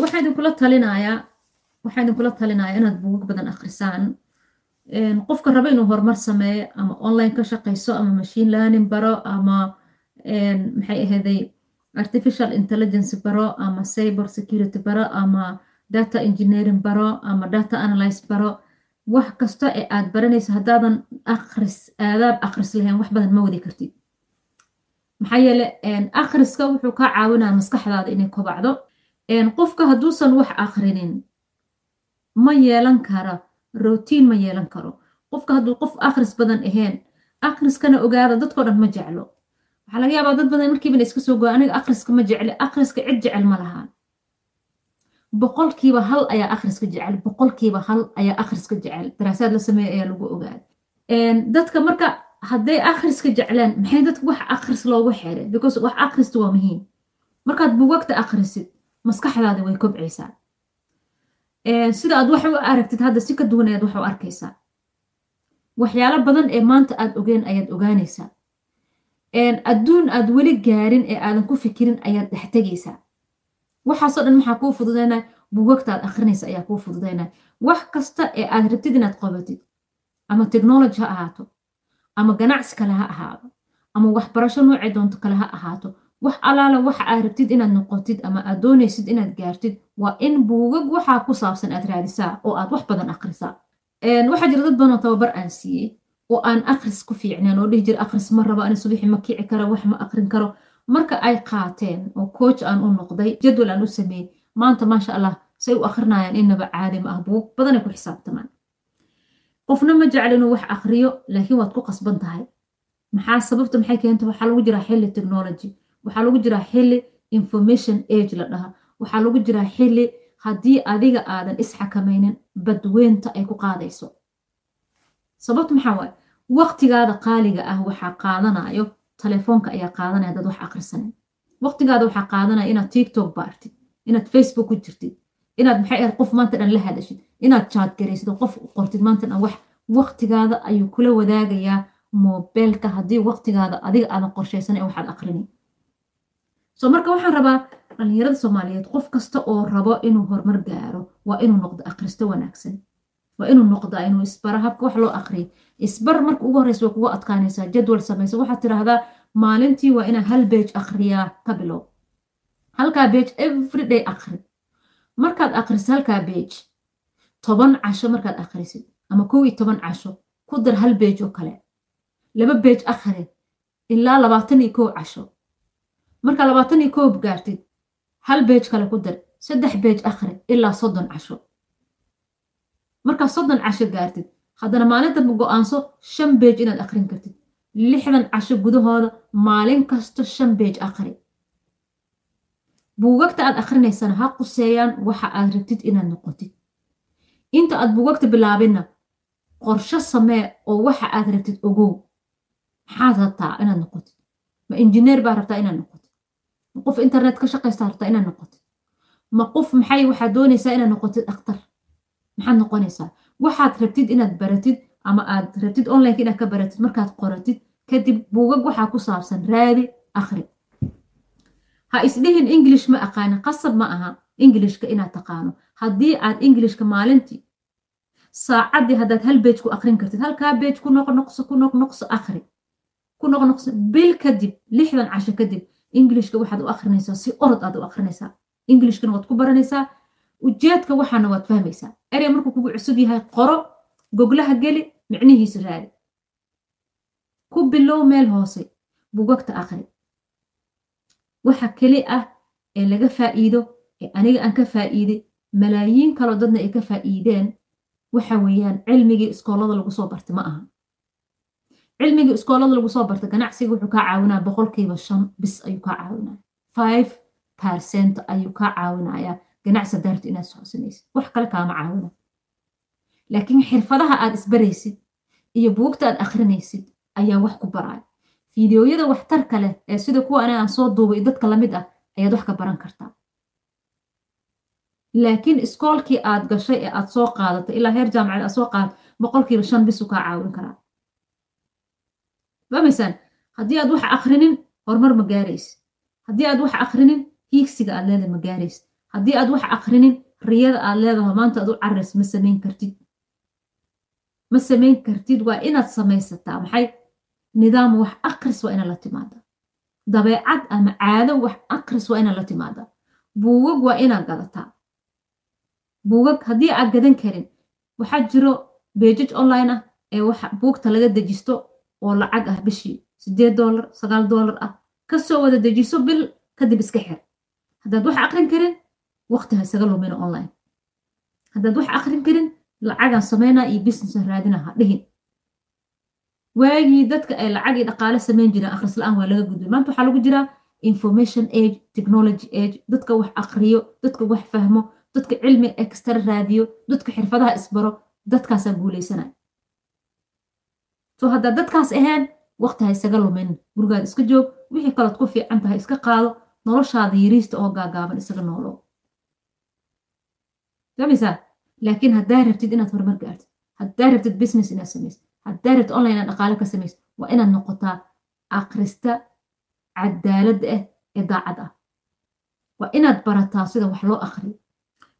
waxaa idinkula talinayaa waxaa idinkula talinayaa inaad buugag badan akhrisaan. Qofka raba inuu horumar sameeyo ama online ka shaqayso ama machine learning baro ama maxay ahaday artificial intelligence baro ama cyber security baro ama data engineering baro ama data analyze baro wax kasta ee aad baranayso haddaadan akhris aadaab akhris lahayn wax badan ma wadi kartid. Maxaa yeele akhriska wuxuu kaa caawinaya maskaxdaada inay kobacdo qofka hadduusan wax akhrinin ma yeelan kara rotiin ma yeelan karo. Qofka hadduu qof akhris badan ahayn akhriskana ogaada dadkao dhan ma jeclo. Waxaa laga yaabaa dad badan markiibana iska soo goa aniga akhriska ma jecli akhriska cid jecel ma lahaan. Boqolkiiba hal ayaa akhriska jecel boqolkiiba hal ayaa akhriska jecel. Daraasaad la sameeya ayaa lagu ogaada. Dadka marka hadday akhriska jeclaan maxay dadka wax akhris loogu xiray because wax akhrista waa muhiim. Markaad buugagta akhrisid maskaxdaada way kobcaysaa. Sida aad wax u aragtid hadda si ka duwan ayaad wax u arkaysaa. Waxyaalo badan ee maanta aad ogeen ayaad ogaanaysaa. Adduun aad weli gaarin ee aadan ku fikirin ayaad dhex tegaysaa. Waxaasoo dhan maxaa kuu fududaynaya buugagta aad akhrinaysa ayaa kuu fududaynaya wax kasta ee aad rabtid inaad qabatid ama technology ha ahaato ama ganacsi kale ha ahaado ama waxbarasho noocay doonto kale ha ahaato wax alaala waxa aad rabtid inaad noqotid ama aad doonaysid inaad gaartid waa in buugag waxaa ku saabsan aad raadisaa oo aad wax badan akhrisaa. Waxaa jira dad badanoo tababar aan siiyey oo aan akhris ku fiicneen oo dhihi jira akhris ma rabo ani subaxi ma kici karo wax ma akhrin karo. Marka ay qaateen oo coach aan u noqday jadwal aan u sameeyey maanta maasha allah say u akhrinayaan inaba caadi ma ah buug badanay ku xisaabtamaan. Qofna ma jecla inuu wax akhriyo laakiin waad ku qasban tahay. Maxaa sababta? Maxay keenta waxaa lagu jiraa xilli technology waxaa lagu jiraa xilli information age la dhaha. Waxaa lagu jiraa xilli haddii adiga aadan isxakamaynin badweynta ay ku qaadayso. Sababta maxaa waaye waqtigaada qaaliga ah waxaa qaadanayo telefoonka ayaa qaadanaya dad wax akhrisanin waqtigaada waxaa qaadanaya inaad tiktok baartid inaad facebook ku jirtid inaad maxay ahayd qof maanta dhan la hadashid inaad jaad garaysid oo qof qortid maanta dhan wax. Waqtigaada ayuu kula wadaagayaa moobeelka haddii waqtigaada adiga aadan qorshaysanin waxaad akhrini so marka waxaan rabaa dhallinyarada soomaaliyeed qof kasta oo rabo inuu horumar gaaro waa inuu noqdo akhristo wanaagsan. Waa inuu noqdaa inuu isbaro habka wax loo akhriyo. Isbar marka ugu horreysa way kugu adkaanaysaa jadwal samaysa. Waxaad tidhaahdaa maalintii waa inaan hal beej akhriyaa ka bilow halkaa beej everyday akhri. Markaad akhrisid halkaa beej toban casho markaad akhrisid ama kow iyo toban casho ku dar hal beej oo kale. Laba beej akhri ilaa labaatan iyo kow casho markaa labaatan iyo koob gaartid hal beej kale ku dar saddex beej akhri ilaa soddon casho. Markaa soddon casho gaartid haddana maalintanba go'aanso shan beej inaad akhrin kartid. Lixdan casho gudahooda maalin kasta shan beej akhri. Buugagta aad akrinaysana ha quseeyaan waxa aad rabtid inaad noqotid. Inta aad buugagta bilaabinna qorsho samee oo waxa aad rabtid ogow. Maxaad rabtaa inaad noqotid? Ma injineer baa rabtaa inaad noqotid qof internet ka shaqaystaa rabtaa inaad noqotid. Ma qof maxay waxaad doonaysaa inaad noqotid dhakhtar? Maxaad noqonaysaa waxaad rabtid inaad baratid ama aad rabtid onlineka inaad ka baratid markaad qoratid kadib buugag waxaa ku saabsan raadi akhri. Ha isdhihin english ma aqaanin qasab ma aha englishka inaad taqaano. Haddii aad englishka maalintii saacaddii haddaad hal beej ku akrin kartid halkaa beej ku noqnoqso ku noqnoqso akhri. Ku noqnoqso bil kadib lixdan casho kadib englishka waxaad u akrinaysaa si orod aad u akrinaysaa englishkana waad ku baranaysaa ujeedka waxaana waad fahmaysaa. Erey markuu kugu cusub yahay qoro goglaha geli micnihiisa raadi. Ku bilow meel hoose bugagta akhri. Waxa keli ah ee laga faa'iido ee aniga aan ka faa'iiday malaayiin kaloo dadna ay ka faa'iideen waxa weeyaan cilmigii iskoolada lagu soo bartay ma aha cilmigii iskoolada lagu soo bartay ganacsiga wuxuu kaa caawinaya boqolkiiba shan bis ayuu kaa caawinaya five percent ayuu kaa caawinayaa ganacsi daarta inaad soo samaysid wax kale kaama caawina laakiin xirfadaha aad isbaraysid iyo buugta aad akhrinaysid ayaa wax ku baraya. Fideoyada waxtarka leh ee sida kuwa ana aan soo duubay dadka la mid ah ayaad wax ka baran kartaa. Laakiin iskoolkii aad gashay ee aad soo qaadatay ilaa heer jaamacad aad soo qaadat boqolkiiba shan bisu kaa caawin karaa fahmaysaan haddii aad wax akhrinin horumar ma gaaraysid haddii aad wax akhrinin hiigsiga aad leedahay ma gaaraysid haddii aad wax akrinin riyada aad leedahay maanta aad u carays ma samayn kartid. Ma samayn kartid waa inaad samaysataa. Maxay? Nidaam wax akris waa inaad la timaada dabeecad ama caado wax akris waa inaad la timaada buugag waa inaad gadataa. Buugag haddii aad gadan karin waxaa jiro beejaj online ah ee buugta laga dejisto oo lacag ah bishii sideed doolar sagaal doolar ah ka soo wada dejiso bil kadib iska xir. Haddaad wax akrin karin waqti ha isaga lumina online. Haddaad wax akrin karin lacagaan sameynaa iyo businessan raadina ha dhihin. Waagii dadka ay lacag iyo dhaqaale samayn jireen akhris la'aan waa laga gudbay. Maanta waxaa lagu jiraa information age technology age dadka wax akriyo dadka wax fahmo dadka cilmi extra raadiyo dadka xirfadaha isbaro dadkaasaa guuleysanaya so haddaad dadkaas ahayn waqti ha isaga lumin. Gurigaada iska joog wixii kalood ku fiican tahay iska qaado noloshaada yariista oo gaagaaban isaga noolo. Fahmaysaa laakiin haddaa rabtid inaad horumar gaartid haddaa rabtid business inaad samaysid haddaa rabtid online inaad dhaqaale ka samaysid waa inaad noqotaa akrista cadaaladda ah ee daacad ah. Waa inaad barataa sida wax loo akriyo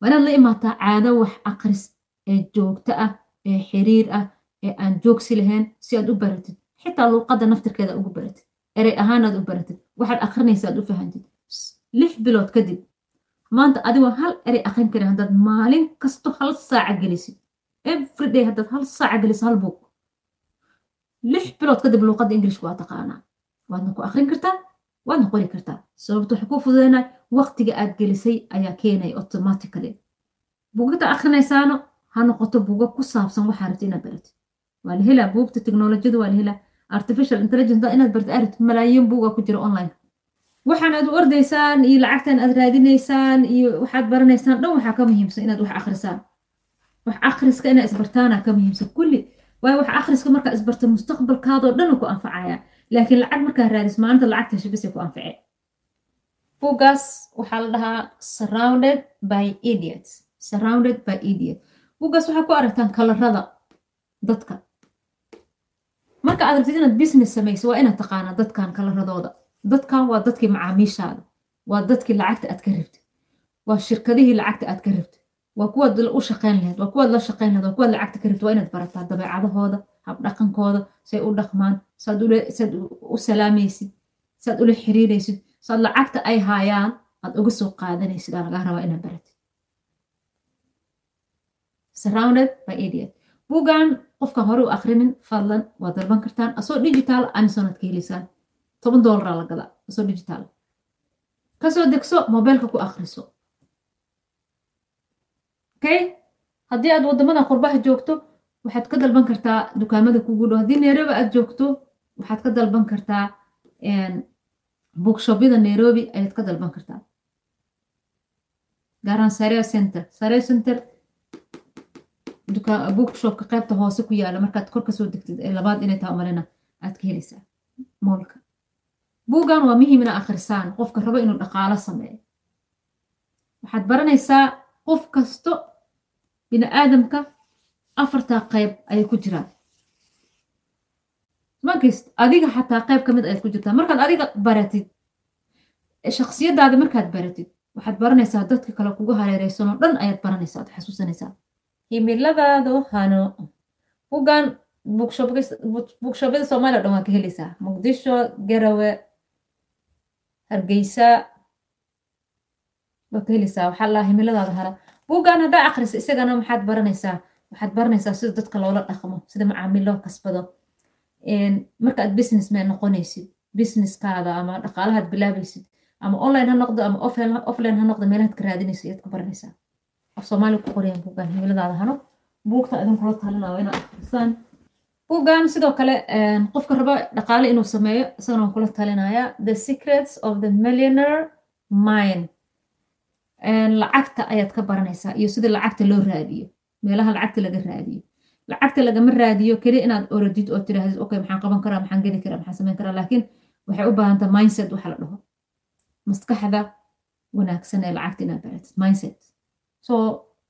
waa inaad la imaataa caado wax akris ee joogto ah ee xiriir ah ee aan joogsi lahayn si aad u baratid. Xitaa luuqadda naftirkeeda ugu baratid. Erey ahaanaad u baratid. Waxaad akrinaysa aad u fahantid lix bilood kadib maanta adigoo hal erey akrin karin haddaad maalin kasto hal saaca gelisid. Everyday haddaad hal saaca gelisid hal buug lix bilood kadib luuqadda ingilishka waa taqaanaa. Waadna ku akrin kartaa waadna qori kartaa. Sababta waxay kuu fududeynaa waqtiga aad gelisay ayaa keenaya automatically. Buugata akrinaysaano ha noqoto buuga ku saabsan waxaa rabta inaad baratid waa la helaa buugta teknolojiyada waa la helaa artificial intelligence inaad barta arid malaayiin buuga ku jira online waxaan aad u ordaysaan iyo lacagtan aad raadinaysaan iyo waxaad baranaysaan dhan waxaa ka muhiimsan inaad wax akrisaan wax akriska inaad isbartaana ka muhiimsan kulli waayo wax akriska markaa isbarta mustaqbalkaadoo dhan ku anfacaya laakiin lacag markaa raadis maalinta lacagta heshabisay ku anface buuggaas waxaa la dhahaa surrounded by idiots. surrounded by idiot buuggaas waxaa ku aragtaan kalarada dadka marka aad rabtid inaad business samayso waa inaad taqaanaa dadkan kalaradooda dadkan waa dadkii macaamiishaada. Waa dadkii lacagta aad ka rabtid. Waa shirkadihii lacagta aad ka rabtid. Waa kuwaad u shaqayn lahayd. Waa kuwaad la shaqayn lahayd. Waa kuwaad lacagta ka rabtid. Waa inaad barataa dabeecadahooda habdhaqankooda say u dhaqmaan saad u salaamaysid saad ula xiriiraysid saad lacagta ay haayaan aad uga soo qaadanaysid. Aa lagaa rabaa inaad baratid. Surrounded by idiot. Buuggan qofka hore u akrinin fadlan waa dalban kartaan. Asoo digital anisoonad ka helaysaan toban doolaraa la gadaa. Asoo digital. Kasoo degso mobeylka ku akriso okay? Haddii aad waddamada qurbaha joogto waxaad ka dalban kartaa dukaamada kugu dhow haddii nairobi aad joogto waxaad ka dalban kartaa bookshobyada nairobi ayaad ka dalban kartaa. Gaaraan sareo center. Sareo center bookshopka qaybta hoose ku yaalla markaad kor ka soo degtid ee labaad inay taa malina aad ka helaysaa moolka. Buuggan waa muhiim ina akhrisaan qofka rabo inuu dhaqaalo sameeyo. Waxaad baranaysaa qof kasto bini aadamka afartaa qayb ayay ku jiraan. Markast adiga xataa qayb ka mid ayaad ku jirtaa. Markaad adiga baratid shaksiyadaada markaad baratid waxaad baranaysaa dadka kale kugu hareereysanoo dhan ayaad baranaysaa xasuusanaysaa himiladaadu hano. Bugan buugshobyada soomaaliya dhan waa ka helaysaa muqdisho garawe hargeysa waa ka helaysaa waxaa laa himiladaada hara. Bugan haddaa akhrisa isagana maxaad baranaysaa waxaad baranaysaa sida dadka loola dhaqmo sida macaamiil loo kasbado marka aad business man noqonaysid businesskaada ama dhaqaalahaad bilaabaysid ama online ha noqdo ama offline ha noqdo meelahaad ka raadinayso ayaad ka baranaysaa af soomaaliya ku qorayaan buuggan himiladaada hano buugta idinkula talinaa inaad akhrisaan buuggan sidoo kale qofka raba dhaqaale inuu sameeyo isagana waan kula talinayaa the secrets of the millionaire mind lacagta ayaad ka baranaysaa iyo sida lacagta loo raadiyo meelaha lacagta laga raadiyo lacagta lagama raadiyo keli inaad orodid oo tirahdid okay maxaan qaban karaa maxaan geli karaa maxaan samayn karaa laakiin waxay u baahantaa mindset waxa la dhaho maskaxda wanaagsan ee lacagta inaad baratid mindset so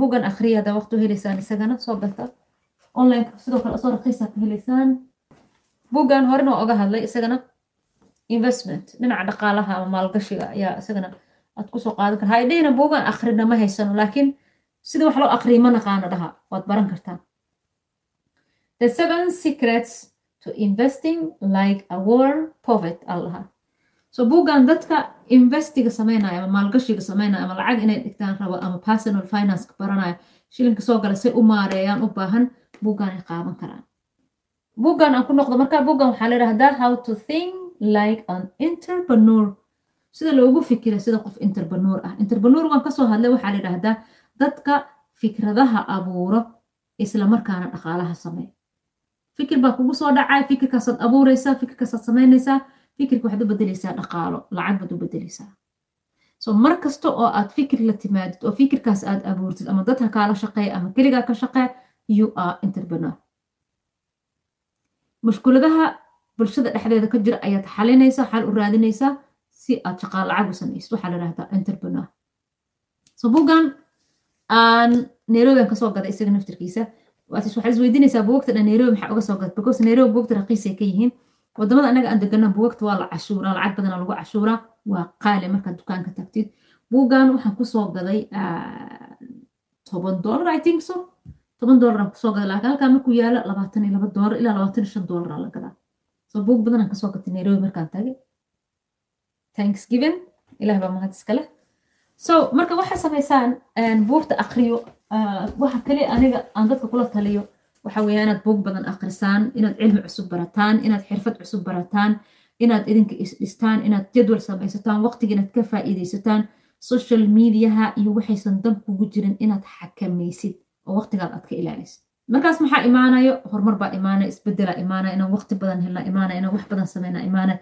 bugan akhriya haddaa waqti u helaysaan isagana soo gata. Online sidoo kale asoo raqiisa ka helaysaan bugan horena oga hadlay isagana investment dhinaca dhaqaalaha ama maalgashiga ayaa isagana aad ku soo qaadan kar haydhayna buugaan akhrina ma haysano laakiin sida wax loo akriya ma naqaano dhaha waad baran kartaa. The seven secrets to investing like a war povet al so buuggan dadka investiga sameynaya ama maalgashiga sameynaya ama lacag inay dhigtaan rabo ama personal finance baranaya shilinka soo gala say u maareeyaan u baahan buuggan ay karaan. Buuggan aan ku noqdo markaa buuggan waxaa la yidhahdaa how to think like an entrepreneur. Sida loogu fikira sida qof entrepreneur ah. Entrepreneur waan ka soo hadlay waxaa la yidhahdaa dadka fikradaha abuuro isla markaana dhaqaalaha sameey fikir baa kugu soo dhacay fikirkaasaad abuureysaa fikirkaasaad sameynaysaa fikirka waxaad u bedeleysaa dhaqaalo lacag baad u bedeleysaa so mar kasta oo aad fikir la timaadid oo fikirkaas aad abuurtid ama dadka kaala shaqeeya ama keligaa ka shaqee you are entrepreneur. Mushkuladaha bulshada dhexdeeda ka jira ayaad xalinaysaa xal u raadinaysaa si aad shaqaal lacag u samaysid. Waxaa la dhahdaa entrepreneur. So buuggan aan nairobi aan ka soo gaday isaga naftirkiisa waxaad isweydiinaysaa buugta nairobi maxaa uga soo gad because nairobi buugta raqiisay ka yihiin waddamada anaga aan degana buugta waa la cashuuraa lacag badana lagu cashuuraa waa qaali markaad dukaanka tagtid. Buuggan waxaan ku soo gaday toban dollar i think so. Toban dollar aan ku soo gaday. Laakiin halkaa markuu yaalo labaatan iyo laba dollar ilaa labaatan iyo shan dollar aa la gadaa. So buug badan ka soo gatay nairobi markaan tagay. Thanksgiving ilaah baa mahad iskale so marka waxaa samaysaan buugta akriyo waxa kaliya aniga aan dadka kula taliyo waxa weeya inaad buug badan akrisaan inaad cilmi cusub barataan inaad xirfad cusub barataan inaad idinka isdhistaan inaad jadwal samaysataan waqtiga inaad ka faa'iidaysataan social mediaha iyo waxaysan dan kugu jirin inaad xakamaysid oo waqtigaad aad ka ilaalisid markaas maxaa imaanayo? Horumar baa imaanaya isbedelaa imaanaya inaan waqti badan helnaa imaanaya inaan wax badan sameynaa imaanaya